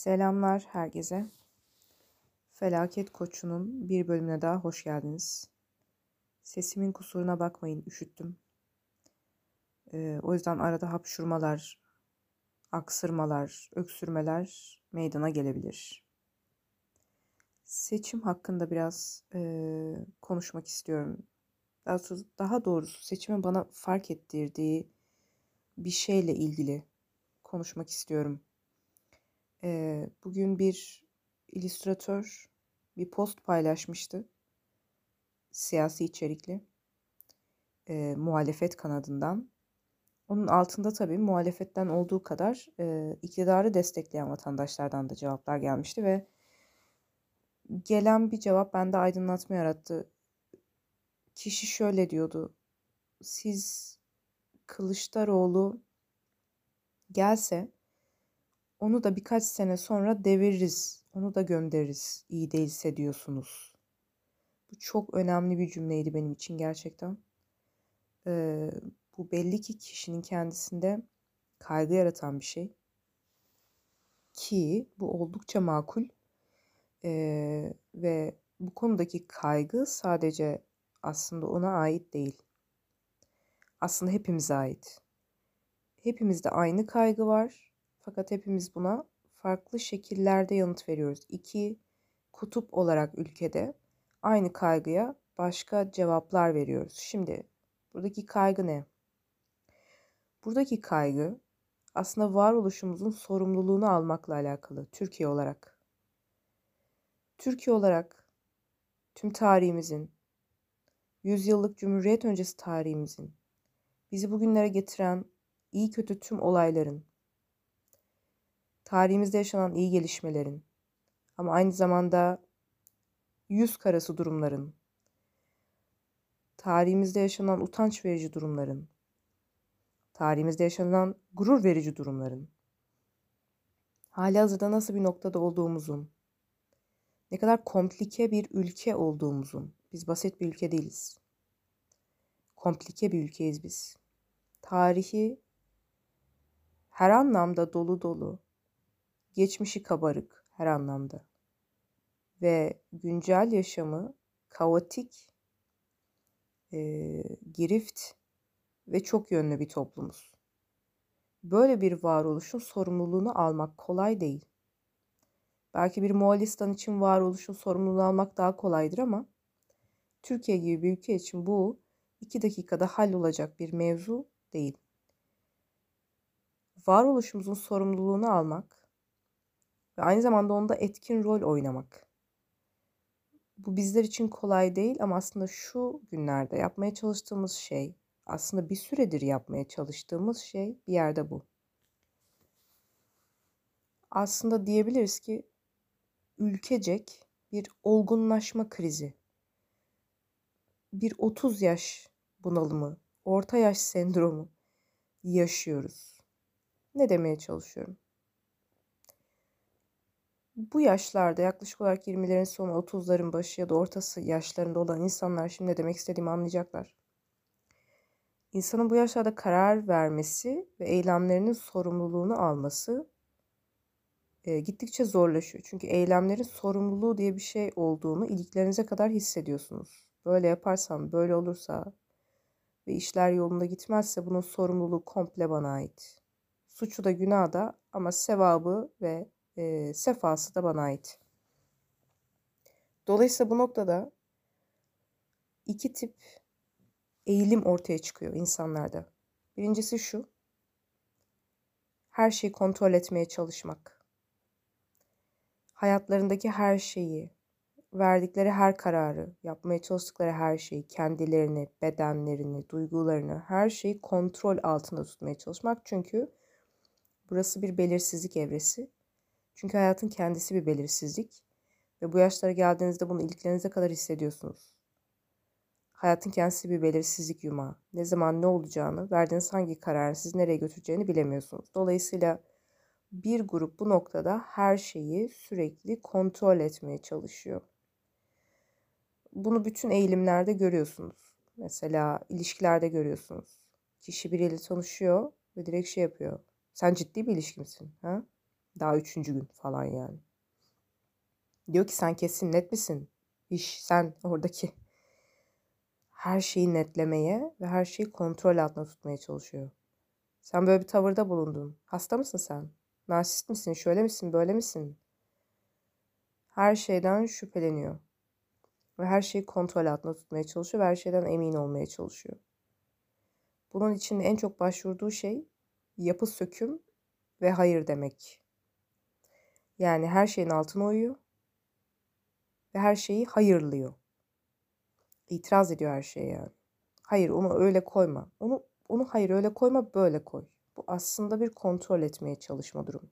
Selamlar herkese. Felaket Koçu'nun bir bölümüne daha hoş geldiniz. Sesimin kusuruna bakmayın, üşüttüm. Ee, o yüzden arada hapşurmalar, aksırmalar, öksürmeler meydana gelebilir. Seçim hakkında biraz e, konuşmak istiyorum. Daha doğrusu, daha doğrusu seçimin bana fark ettirdiği bir şeyle ilgili konuşmak istiyorum. Ee, bugün bir illüstratör bir post paylaşmıştı. Siyasi içerikli. E, muhalefet kanadından. Onun altında tabii muhalefetten olduğu kadar e, iktidarı destekleyen vatandaşlardan da cevaplar gelmişti ve gelen bir cevap bende aydınlatma yarattı. Kişi şöyle diyordu. Siz Kılıçdaroğlu gelse onu da birkaç sene sonra deviririz, onu da göndeririz iyi değilse diyorsunuz. Bu çok önemli bir cümleydi benim için gerçekten. Ee, bu belli ki kişinin kendisinde kaygı yaratan bir şey. Ki bu oldukça makul. Ee, ve bu konudaki kaygı sadece aslında ona ait değil. Aslında hepimize ait. Hepimizde aynı kaygı var fakat hepimiz buna farklı şekillerde yanıt veriyoruz. İki kutup olarak ülkede aynı kaygıya başka cevaplar veriyoruz. Şimdi buradaki kaygı ne? Buradaki kaygı aslında varoluşumuzun sorumluluğunu almakla alakalı Türkiye olarak. Türkiye olarak tüm tarihimizin, yüzyıllık cumhuriyet öncesi tarihimizin, bizi bugünlere getiren iyi kötü tüm olayların, tarihimizde yaşanan iyi gelişmelerin ama aynı zamanda yüz karası durumların, tarihimizde yaşanan utanç verici durumların, tarihimizde yaşanan gurur verici durumların, hali hazırda nasıl bir noktada olduğumuzun, ne kadar komplike bir ülke olduğumuzun, biz basit bir ülke değiliz. Komplike bir ülkeyiz biz. Tarihi her anlamda dolu dolu, geçmişi kabarık her anlamda ve güncel yaşamı kaotik, e, girift ve çok yönlü bir toplumuz. Böyle bir varoluşun sorumluluğunu almak kolay değil. Belki bir Moğolistan için varoluşun sorumluluğunu almak daha kolaydır ama Türkiye gibi bir ülke için bu iki dakikada hallolacak bir mevzu değil. Varoluşumuzun sorumluluğunu almak ve aynı zamanda onda etkin rol oynamak. Bu bizler için kolay değil ama aslında şu günlerde yapmaya çalıştığımız şey, aslında bir süredir yapmaya çalıştığımız şey bir yerde bu. Aslında diyebiliriz ki ülkecek bir olgunlaşma krizi. Bir 30 yaş bunalımı, orta yaş sendromu yaşıyoruz. Ne demeye çalışıyorum? Bu yaşlarda yaklaşık olarak 20'lerin sonu 30'ların başı ya da ortası yaşlarında olan insanlar şimdi ne demek istediğimi anlayacaklar. İnsanın bu yaşlarda karar vermesi ve eylemlerinin sorumluluğunu alması e, gittikçe zorlaşıyor. Çünkü eylemlerin sorumluluğu diye bir şey olduğunu iliklerinize kadar hissediyorsunuz. Böyle yaparsam, böyle olursa ve işler yolunda gitmezse bunun sorumluluğu komple bana ait. Suçu da günah da ama sevabı ve e, sefası da bana ait. Dolayısıyla bu noktada iki tip eğilim ortaya çıkıyor insanlarda. Birincisi şu. Her şeyi kontrol etmeye çalışmak. Hayatlarındaki her şeyi, verdikleri her kararı, yapmaya çalıştıkları her şeyi, kendilerini, bedenlerini, duygularını, her şeyi kontrol altında tutmaya çalışmak. Çünkü burası bir belirsizlik evresi çünkü hayatın kendisi bir belirsizlik ve bu yaşlara geldiğinizde bunu iliklerinize kadar hissediyorsunuz. Hayatın kendisi bir belirsizlik yumağı. Ne zaman ne olacağını, verdiğiniz hangi kararı sizi nereye götüreceğini bilemiyorsunuz. Dolayısıyla bir grup bu noktada her şeyi sürekli kontrol etmeye çalışıyor. Bunu bütün eğilimlerde görüyorsunuz. Mesela ilişkilerde görüyorsunuz. Kişi biriyle tanışıyor ve direkt şey yapıyor. Sen ciddi bir ilişki misin? Ha? Daha üçüncü gün falan yani. Diyor ki sen kesin net misin? İş sen oradaki her şeyi netlemeye ve her şeyi kontrol altında tutmaya çalışıyor. Sen böyle bir tavırda bulundun. Hasta mısın sen? Narsist misin? Şöyle misin? Böyle misin? Her şeyden şüpheleniyor. Ve her şeyi kontrol altında tutmaya çalışıyor ve her şeyden emin olmaya çalışıyor. Bunun için en çok başvurduğu şey yapı söküm ve hayır demek. Yani her şeyin altına uyuyor ve her şeyi hayırlıyor. İtiraz ediyor her şeye yani. Hayır onu öyle koyma. Onu onu hayır öyle koyma böyle koy. Bu aslında bir kontrol etmeye çalışma durumu.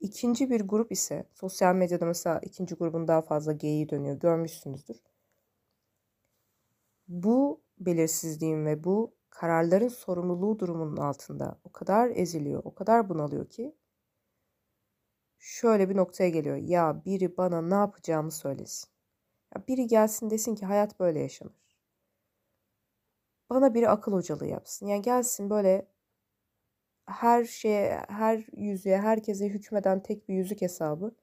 İkinci bir grup ise sosyal medyada mesela ikinci grubun daha fazla geyiği dönüyor. Görmüşsünüzdür. Bu belirsizliğin ve bu kararların sorumluluğu durumunun altında o kadar eziliyor, o kadar bunalıyor ki şöyle bir noktaya geliyor. Ya biri bana ne yapacağımı söylesin. Ya biri gelsin desin ki hayat böyle yaşanır. Bana biri akıl hocalığı yapsın. Yani gelsin böyle her şeye, her yüzüğe, herkese hükmeden tek bir yüzük hesabı.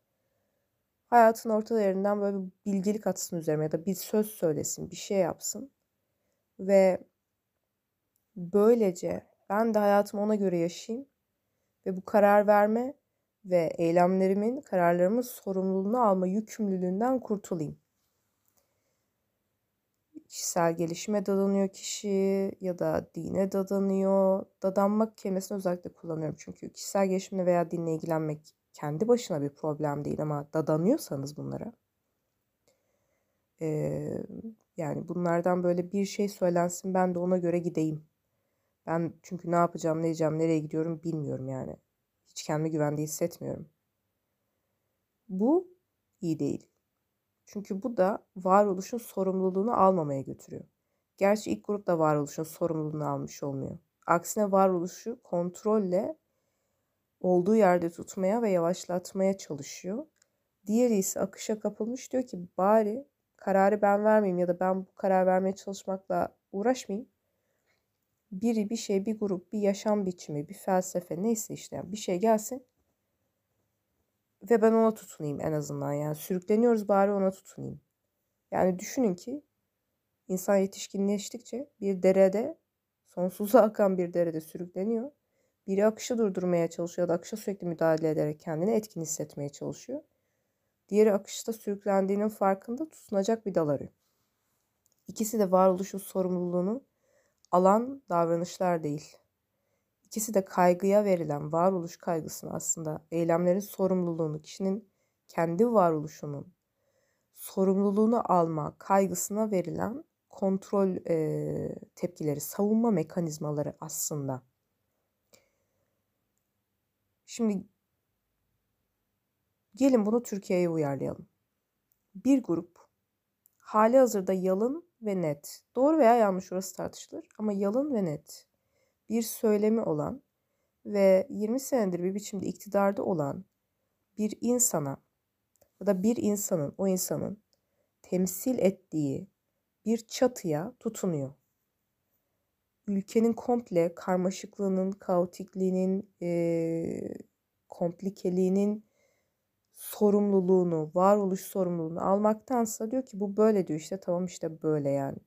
Hayatın ortalarından böyle bir bilgilik atsın üzerime ya da bir söz söylesin, bir şey yapsın. Ve böylece ben de hayatımı ona göre yaşayayım ve bu karar verme ve eylemlerimin, kararlarımın sorumluluğunu alma yükümlülüğünden kurtulayım kişisel gelişime dadanıyor kişi ya da dine dadanıyor. Dadanmak kelimesini özellikle kullanıyorum çünkü kişisel gelişimle veya dinle ilgilenmek kendi başına bir problem değil ama dadanıyorsanız bunlara ee, yani bunlardan böyle bir şey söylensin ben de ona göre gideyim. Ben çünkü ne yapacağım, ne edeceğim, nereye gidiyorum bilmiyorum yani. Hiç kendimi güvende hissetmiyorum. Bu iyi değil. Çünkü bu da varoluşun sorumluluğunu almamaya götürüyor. Gerçi ilk grup da varoluşun sorumluluğunu almış olmuyor. Aksine varoluşu kontrolle olduğu yerde tutmaya ve yavaşlatmaya çalışıyor. Diğeri ise akışa kapılmış diyor ki bari kararı ben vermeyeyim ya da ben bu karar vermeye çalışmakla uğraşmayayım. Biri bir şey, bir grup, bir yaşam biçimi, bir felsefe neyse işte yani bir şey gelsin ve ben ona tutunayım en azından yani sürükleniyoruz bari ona tutunayım. Yani düşünün ki insan yetişkinleştikçe bir derede sonsuza akan bir derede sürükleniyor. Biri akışı durdurmaya çalışıyor ya da akışa sürekli müdahale ederek kendini etkin hissetmeye çalışıyor. Diğeri akışta sürüklendiğinin farkında tutunacak bir dal arıyor. İkisi de varoluşun sorumluluğunu alan davranışlar değil. İkisi de kaygıya verilen varoluş kaygısını aslında eylemlerin sorumluluğunu, kişinin kendi varoluşunun sorumluluğunu alma kaygısına verilen kontrol e, tepkileri, savunma mekanizmaları aslında. Şimdi gelin bunu Türkiye'ye uyarlayalım. Bir grup hali hazırda yalın ve net. Doğru veya yanlış orası tartışılır ama yalın ve net bir söylemi olan ve 20 senedir bir biçimde iktidarda olan bir insana ya da bir insanın o insanın temsil ettiği bir çatıya tutunuyor. Ülkenin komple karmaşıklığının, kaotikliğinin, e, komplikeliğinin sorumluluğunu, varoluş sorumluluğunu almaktansa diyor ki bu böyle diyor işte tamam işte böyle yani.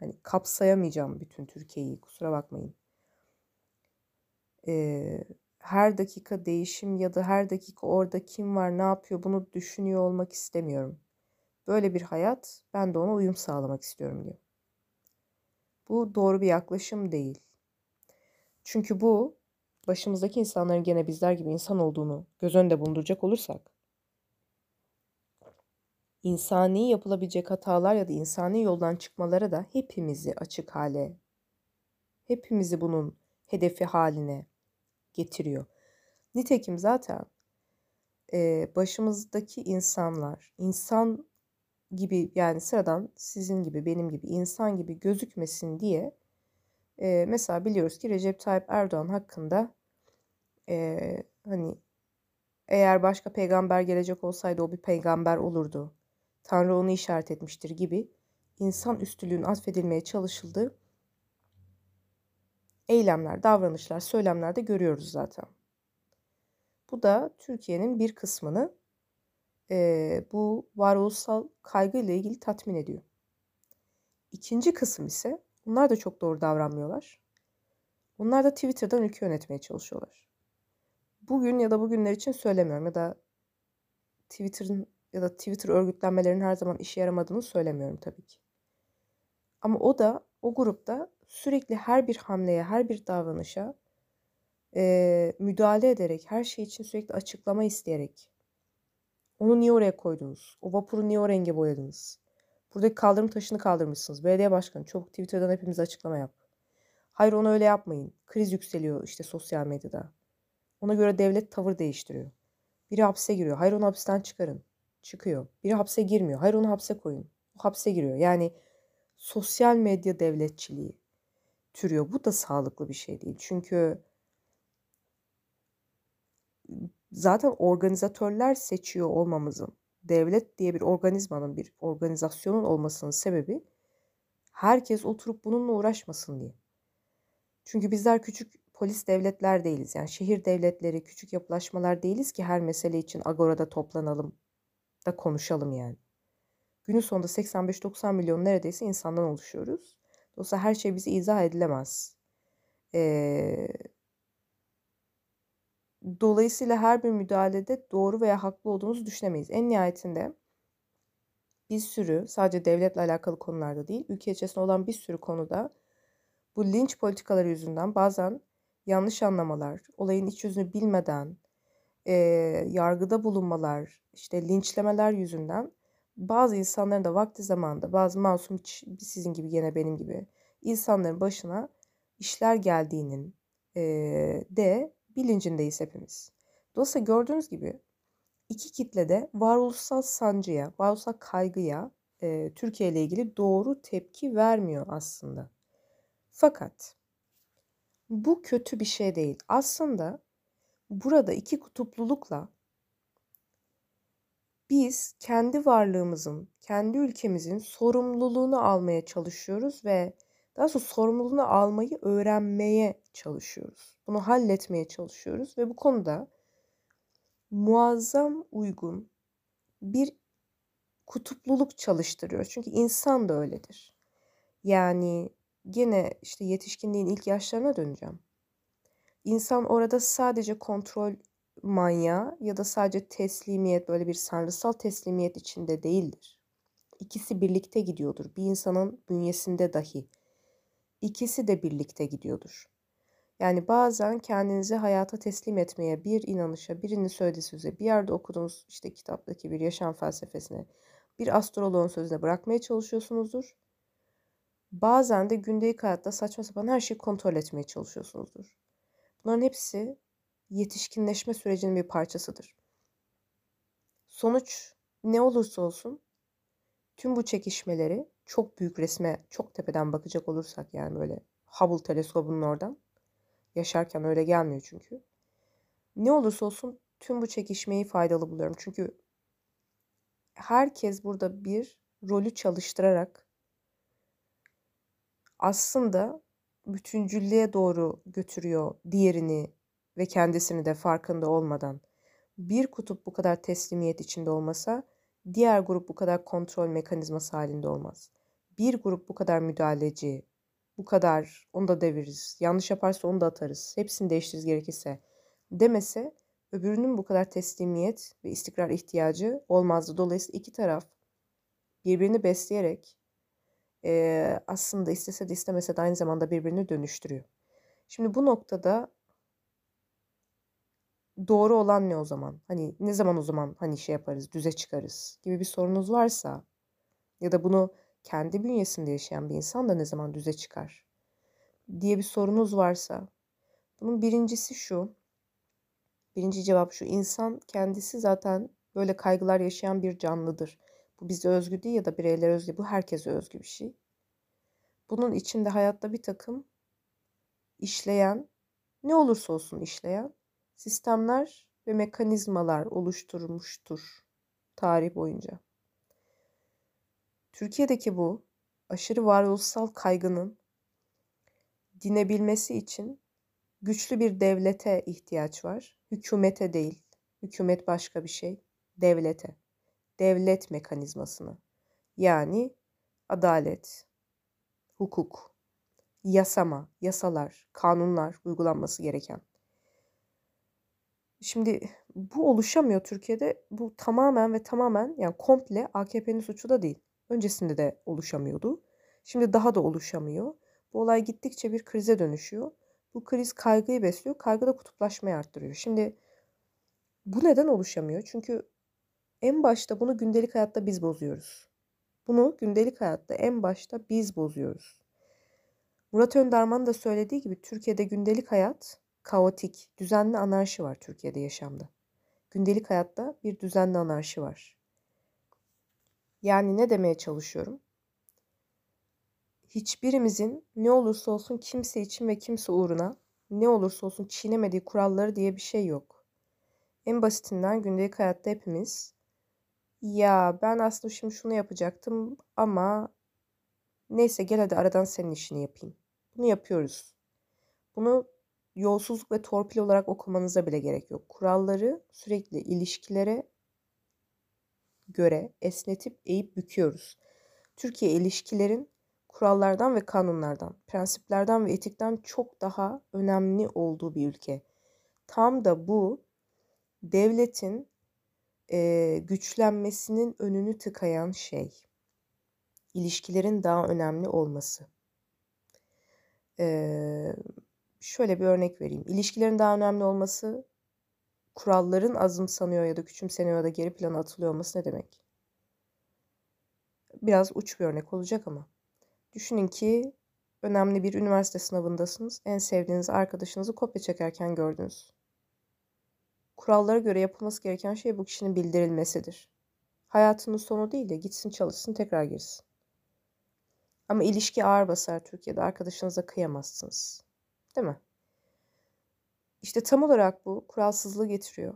Hani kapsayamayacağım bütün Türkiye'yi kusura bakmayın e, her dakika değişim ya da her dakika orada kim var ne yapıyor bunu düşünüyor olmak istemiyorum. Böyle bir hayat ben de ona uyum sağlamak istiyorum diyor. Bu doğru bir yaklaşım değil. Çünkü bu başımızdaki insanların gene bizler gibi insan olduğunu göz önünde bulunduracak olursak insani yapılabilecek hatalar ya da insani yoldan çıkmalara da hepimizi açık hale, hepimizi bunun hedefi haline getiriyor. Nitekim zaten e, başımızdaki insanlar insan gibi yani sıradan sizin gibi benim gibi insan gibi gözükmesin diye e, mesela biliyoruz ki Recep Tayyip Erdoğan hakkında e, hani eğer başka peygamber gelecek olsaydı o bir peygamber olurdu. Tanrı onu işaret etmiştir gibi insan üstülüğün atfedilmeye çalışıldığı eylemler, davranışlar, söylemlerde görüyoruz zaten. Bu da Türkiye'nin bir kısmını e, bu varoluşsal kaygı ile ilgili tatmin ediyor. İkinci kısım ise bunlar da çok doğru davranmıyorlar. Onlar da Twitter'dan ülke yönetmeye çalışıyorlar. Bugün ya da bugünler için söylemiyorum ya da Twitter'ın ya da Twitter örgütlenmelerinin her zaman işe yaramadığını söylemiyorum tabii ki. Ama o da o grupta sürekli her bir hamleye, her bir davranışa e, müdahale ederek, her şey için sürekli açıklama isteyerek onu niye oraya koydunuz? O vapuru niye o renge boyadınız? Buradaki kaldırım taşını kaldırmışsınız. Belediye başkanı çabuk Twitter'dan hepimiz açıklama yap. Hayır onu öyle yapmayın. Kriz yükseliyor işte sosyal medyada. Ona göre devlet tavır değiştiriyor. Biri hapse giriyor. Hayır onu hapisten çıkarın. Çıkıyor. Biri hapse girmiyor. Hayır onu hapse koyun. O hapse giriyor. Yani sosyal medya devletçiliği türüyor. Bu da sağlıklı bir şey değil. Çünkü zaten organizatörler seçiyor olmamızın, devlet diye bir organizmanın, bir organizasyonun olmasının sebebi herkes oturup bununla uğraşmasın diye. Çünkü bizler küçük polis devletler değiliz. Yani şehir devletleri, küçük yapılaşmalar değiliz ki her mesele için agorada toplanalım da konuşalım yani. Günün sonunda 85-90 milyon neredeyse insandan oluşuyoruz. Dolayısıyla her şey bize izah edilemez. Ee, dolayısıyla her bir müdahalede doğru veya haklı olduğumuzu düşünemeyiz. En nihayetinde bir sürü sadece devletle alakalı konularda değil, ülke içerisinde olan bir sürü konuda bu linç politikaları yüzünden bazen yanlış anlamalar, olayın iç yüzünü bilmeden, e, yargıda bulunmalar, işte linçlemeler yüzünden bazı insanların da vakti zamanında bazı masum sizin gibi yine benim gibi insanların başına işler geldiğinin e, de bilincindeyiz hepimiz. Dolayısıyla gördüğünüz gibi iki kitlede varoluşsal sancıya, varoluşsal kaygıya e, Türkiye ile ilgili doğru tepki vermiyor aslında. Fakat bu kötü bir şey değil. Aslında burada iki kutuplulukla biz kendi varlığımızın, kendi ülkemizin sorumluluğunu almaya çalışıyoruz ve daha sonra sorumluluğunu almayı öğrenmeye çalışıyoruz. Bunu halletmeye çalışıyoruz ve bu konuda muazzam uygun bir kutupluluk çalıştırıyor. Çünkü insan da öyledir. Yani gene işte yetişkinliğin ilk yaşlarına döneceğim. İnsan orada sadece kontrol manyağı ya da sadece teslimiyet böyle bir sanrısal teslimiyet içinde değildir. İkisi birlikte gidiyordur. Bir insanın bünyesinde dahi ikisi de birlikte gidiyordur. Yani bazen kendinizi hayata teslim etmeye, bir inanışa, birinin söylediği söze, bir yerde okuduğunuz işte kitaptaki bir yaşam felsefesine, bir astroloğun sözüne bırakmaya çalışıyorsunuzdur. Bazen de gündelik hayatta saçma sapan her şeyi kontrol etmeye çalışıyorsunuzdur. Bunların hepsi yetişkinleşme sürecinin bir parçasıdır. Sonuç ne olursa olsun tüm bu çekişmeleri çok büyük resme çok tepeden bakacak olursak yani böyle Hubble teleskobunun oradan yaşarken öyle gelmiyor çünkü. Ne olursa olsun tüm bu çekişmeyi faydalı buluyorum. Çünkü herkes burada bir rolü çalıştırarak aslında bütüncüllüğe doğru götürüyor diğerini ve kendisini de farkında olmadan. Bir kutup bu kadar teslimiyet içinde olmasa diğer grup bu kadar kontrol mekanizması halinde olmaz. Bir grup bu kadar müdahaleci, bu kadar onu da deviririz, yanlış yaparsa onu da atarız, hepsini değiştiririz gerekirse demese öbürünün bu kadar teslimiyet ve istikrar ihtiyacı olmazdı. Dolayısıyla iki taraf birbirini besleyerek e, aslında istese de istemese de aynı zamanda birbirini dönüştürüyor. Şimdi bu noktada doğru olan ne o zaman? Hani ne zaman o zaman hani şey yaparız, düze çıkarız gibi bir sorunuz varsa ya da bunu kendi bünyesinde yaşayan bir insan da ne zaman düze çıkar diye bir sorunuz varsa bunun birincisi şu. Birinci cevap şu. insan kendisi zaten böyle kaygılar yaşayan bir canlıdır. Bu bize özgü değil ya da bireyler özgü. Bu herkese özgü bir şey. Bunun içinde hayatta bir takım işleyen, ne olursa olsun işleyen sistemler ve mekanizmalar oluşturmuştur tarih boyunca. Türkiye'deki bu aşırı varoluşsal kaygının dinebilmesi için güçlü bir devlete ihtiyaç var. Hükümete değil. Hükümet başka bir şey. Devlete. Devlet mekanizmasını. Yani adalet, hukuk, yasama, yasalar, kanunlar uygulanması gereken. Şimdi bu oluşamıyor Türkiye'de. Bu tamamen ve tamamen yani komple AKP'nin suçu da değil. Öncesinde de oluşamıyordu. Şimdi daha da oluşamıyor. Bu olay gittikçe bir krize dönüşüyor. Bu kriz kaygıyı besliyor. Kaygı da kutuplaşmayı arttırıyor. Şimdi bu neden oluşamıyor? Çünkü en başta bunu gündelik hayatta biz bozuyoruz. Bunu gündelik hayatta en başta biz bozuyoruz. Murat Önderman da söylediği gibi Türkiye'de gündelik hayat kaotik, düzenli anarşi var Türkiye'de yaşamda. Gündelik hayatta bir düzenli anarşi var. Yani ne demeye çalışıyorum? Hiçbirimizin ne olursa olsun kimse için ve kimse uğruna ne olursa olsun çiğnemediği kuralları diye bir şey yok. En basitinden gündelik hayatta hepimiz ya ben aslında şimdi şunu yapacaktım ama neyse gel hadi aradan senin işini yapayım. Bunu yapıyoruz. Bunu yolsuzluk ve torpil olarak okumanıza bile gerek yok. Kuralları sürekli ilişkilere göre esnetip eğip büküyoruz. Türkiye ilişkilerin kurallardan ve kanunlardan, prensiplerden ve etikten çok daha önemli olduğu bir ülke. Tam da bu devletin e, güçlenmesinin önünü tıkayan şey. İlişkilerin daha önemli olması. Ee, şöyle bir örnek vereyim. İlişkilerin daha önemli olması kuralların azımsanıyor ya da küçümseniyor ya da geri plana atılıyor olması ne demek? Biraz uç bir örnek olacak ama. Düşünün ki önemli bir üniversite sınavındasınız. En sevdiğiniz arkadaşınızı kopya çekerken gördünüz. Kurallara göre yapılması gereken şey bu kişinin bildirilmesidir. Hayatının sonu değil de gitsin çalışsın tekrar girsin. Ama ilişki ağır basar Türkiye'de. Arkadaşınıza kıyamazsınız. Değil mi? İşte tam olarak bu kuralsızlığı getiriyor.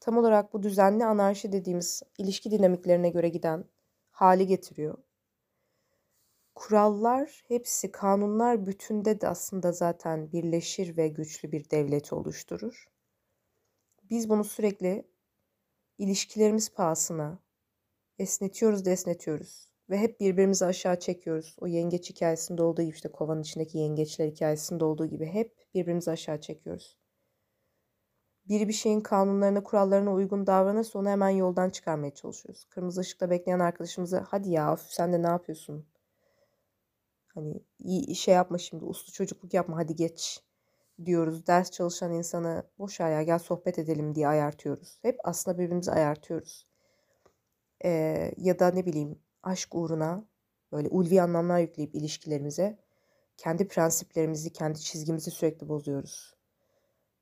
Tam olarak bu düzenli anarşi dediğimiz ilişki dinamiklerine göre giden hali getiriyor. Kurallar hepsi kanunlar bütünde de aslında zaten birleşir ve güçlü bir devleti oluşturur. Biz bunu sürekli ilişkilerimiz pahasına esnetiyoruz da esnetiyoruz. Ve hep birbirimizi aşağı çekiyoruz. O yengeç hikayesinde olduğu gibi işte kovanın içindeki yengeçler hikayesinde olduğu gibi hep birbirimizi aşağı çekiyoruz. Biri bir şeyin kanunlarına, kurallarına uygun davranırsa onu hemen yoldan çıkarmaya çalışıyoruz. Kırmızı ışıkta bekleyen arkadaşımıza hadi ya sen de ne yapıyorsun? Hani iyi şey yapma şimdi uslu çocukluk yapma hadi geç diyoruz. Ders çalışan insanı boş ya gel sohbet edelim diye ayartıyoruz. Hep aslında birbirimizi ayartıyoruz. Ee, ya da ne bileyim aşk uğruna böyle ulvi anlamlar yükleyip ilişkilerimize kendi prensiplerimizi, kendi çizgimizi sürekli bozuyoruz.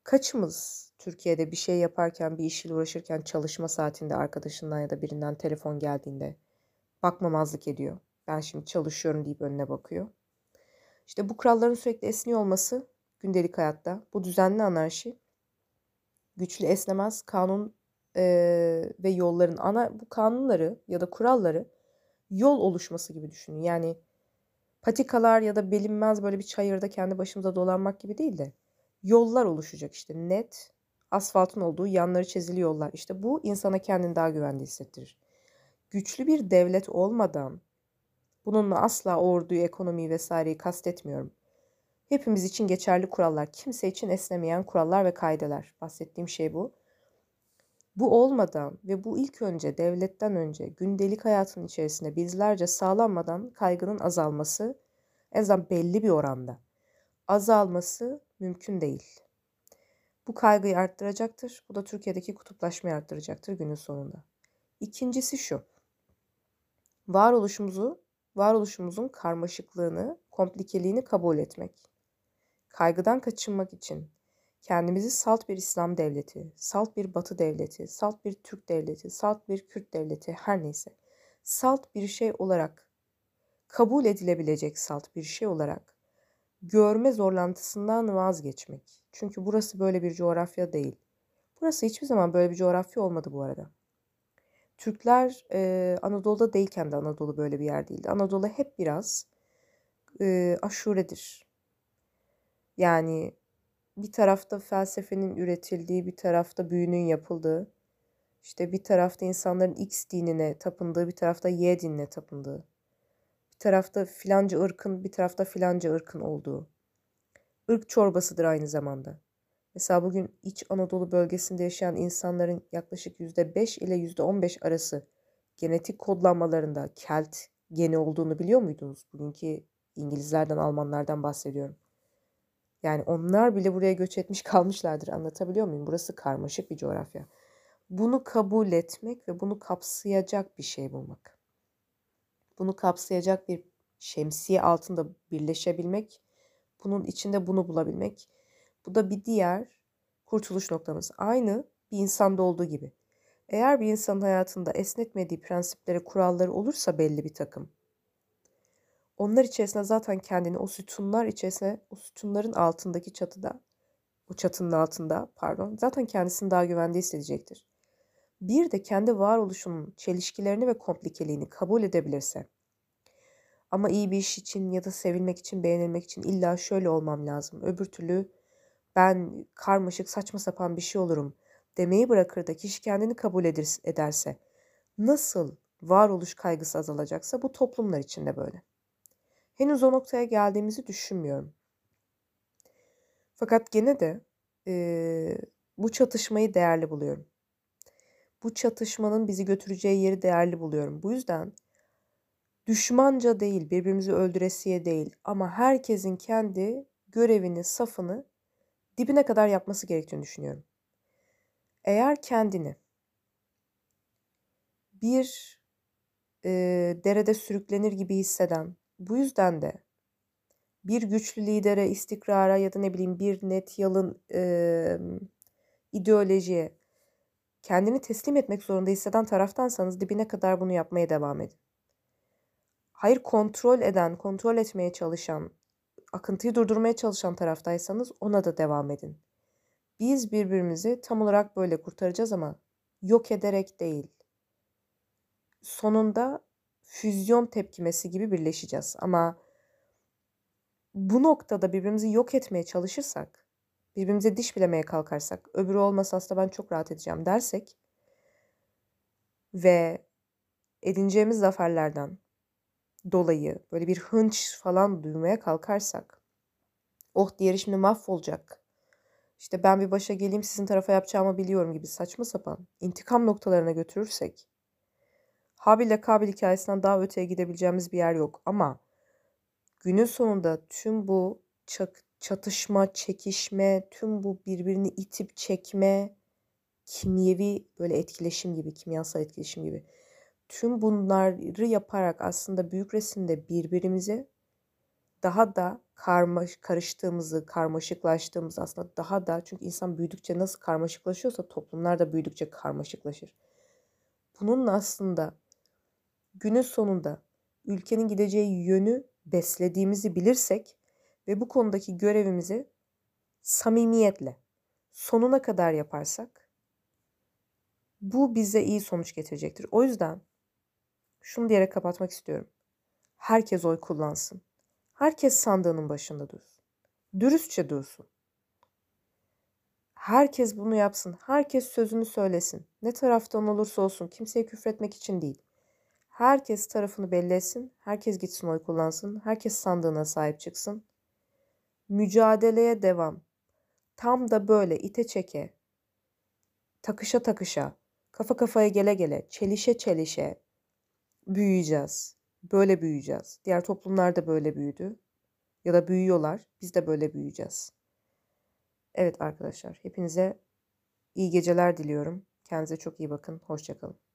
Kaçımız Türkiye'de bir şey yaparken, bir işle uğraşırken çalışma saatinde arkadaşından ya da birinden telefon geldiğinde bakmamazlık ediyor. Ben şimdi çalışıyorum deyip önüne bakıyor. İşte bu kuralların sürekli esniyor olması gündelik hayatta, bu düzenli anarşi güçlü esnemez kanun e, ve yolların ana bu kanunları ya da kuralları yol oluşması gibi düşünün. Yani patikalar ya da bilinmez böyle bir çayırda kendi başımıza dolanmak gibi değil de yollar oluşacak işte net asfaltın olduğu yanları çizili yollar. İşte bu insana kendini daha güvende hissettirir. Güçlü bir devlet olmadan bununla asla orduyu, ekonomiyi vesaireyi kastetmiyorum. Hepimiz için geçerli kurallar, kimse için esnemeyen kurallar ve kaideler. Bahsettiğim şey bu. Bu olmadan ve bu ilk önce devletten önce gündelik hayatın içerisinde bizlerce sağlanmadan kaygının azalması en azından belli bir oranda azalması mümkün değil. Bu kaygıyı arttıracaktır. Bu da Türkiye'deki kutuplaşmayı arttıracaktır günün sonunda. İkincisi şu. Varoluşumuzu, varoluşumuzun karmaşıklığını, komplikeliğini kabul etmek. Kaygıdan kaçınmak için kendimizi salt bir İslam devleti, salt bir Batı devleti, salt bir Türk devleti, salt bir Kürt devleti her neyse salt bir şey olarak kabul edilebilecek salt bir şey olarak görme zorlantısından vazgeçmek. Çünkü burası böyle bir coğrafya değil. Burası hiçbir zaman böyle bir coğrafya olmadı bu arada. Türkler e, Anadolu'da değilken de Anadolu böyle bir yer değildi. Anadolu hep biraz e, aşuredir. Yani bir tarafta felsefenin üretildiği, bir tarafta büyünün yapıldığı, işte bir tarafta insanların X dinine tapındığı, bir tarafta Y dinine tapındığı, bir tarafta filanca ırkın, bir tarafta filanca ırkın olduğu. Irk çorbasıdır aynı zamanda. Mesela bugün İç Anadolu bölgesinde yaşayan insanların yaklaşık %5 ile %15 arası genetik kodlanmalarında Kelt geni olduğunu biliyor muydunuz? Bugünkü İngilizlerden, Almanlardan bahsediyorum. Yani onlar bile buraya göç etmiş kalmışlardır. Anlatabiliyor muyum? Burası karmaşık bir coğrafya. Bunu kabul etmek ve bunu kapsayacak bir şey bulmak. Bunu kapsayacak bir şemsiye altında birleşebilmek, bunun içinde bunu bulabilmek. Bu da bir diğer kurtuluş noktamız. Aynı bir insanda olduğu gibi. Eğer bir insanın hayatında esnetmediği prensipleri, kuralları olursa belli bir takım. Onlar içerisinde zaten kendini o sütunlar içerisinde, o sütunların altındaki çatıda, o çatının altında pardon, zaten kendisini daha güvende hissedecektir. Bir de kendi varoluşunun çelişkilerini ve komplikeliğini kabul edebilirse, ama iyi bir iş için ya da sevilmek için, beğenilmek için illa şöyle olmam lazım. Öbür türlü ben karmaşık saçma sapan bir şey olurum demeyi bırakır da kişi kendini kabul ederse nasıl varoluş kaygısı azalacaksa bu toplumlar içinde böyle. Henüz o noktaya geldiğimizi düşünmüyorum. Fakat gene de e, bu çatışmayı değerli buluyorum. Bu çatışmanın bizi götüreceği yeri değerli buluyorum. Bu yüzden düşmanca değil, birbirimizi öldüresiye değil ama herkesin kendi görevini, safını dibine kadar yapması gerektiğini düşünüyorum. Eğer kendini bir e, derede sürüklenir gibi hisseden, bu yüzden de bir güçlü lidere, istikrara ya da ne bileyim bir net yalın e, ideolojiye kendini teslim etmek zorunda hisseden taraftansanız dibine kadar bunu yapmaya devam edin. Hayır kontrol eden, kontrol etmeye çalışan, akıntıyı durdurmaya çalışan taraftaysanız ona da devam edin. Biz birbirimizi tam olarak böyle kurtaracağız ama yok ederek değil. Sonunda füzyon tepkimesi gibi birleşeceğiz. Ama bu noktada birbirimizi yok etmeye çalışırsak, birbirimize diş bilemeye kalkarsak, öbürü olmasa aslında ben çok rahat edeceğim dersek ve edineceğimiz zaferlerden dolayı böyle bir hınç falan duymaya kalkarsak, oh diğeri şimdi mahvolacak, işte ben bir başa geleyim sizin tarafa yapacağımı biliyorum gibi saçma sapan intikam noktalarına götürürsek Habil ile Kabil hikayesinden daha öteye gidebileceğimiz bir yer yok ama günün sonunda tüm bu çatışma, çekişme, tüm bu birbirini itip çekme, kimyevi böyle etkileşim gibi, kimyasal etkileşim gibi tüm bunları yaparak aslında büyük resimde birbirimize daha da karmaş, karıştığımızı, karmaşıklaştığımızı aslında daha da çünkü insan büyüdükçe nasıl karmaşıklaşıyorsa toplumlar da büyüdükçe karmaşıklaşır. Bunun aslında günün sonunda ülkenin gideceği yönü beslediğimizi bilirsek ve bu konudaki görevimizi samimiyetle sonuna kadar yaparsak bu bize iyi sonuç getirecektir. O yüzden şunu diyerek kapatmak istiyorum. Herkes oy kullansın. Herkes sandığının başında dursun. Dürüstçe dursun. Herkes bunu yapsın. Herkes sözünü söylesin. Ne taraftan olursa olsun kimseye küfretmek için değil. Herkes tarafını belli etsin. Herkes gitsin oy kullansın. Herkes sandığına sahip çıksın. Mücadeleye devam. Tam da böyle ite çeke, takışa takışa, kafa kafaya gele gele, çelişe çelişe büyüyeceğiz. Böyle büyüyeceğiz. Diğer toplumlar da böyle büyüdü. Ya da büyüyorlar. Biz de böyle büyüyeceğiz. Evet arkadaşlar hepinize iyi geceler diliyorum. Kendinize çok iyi bakın. Hoşçakalın.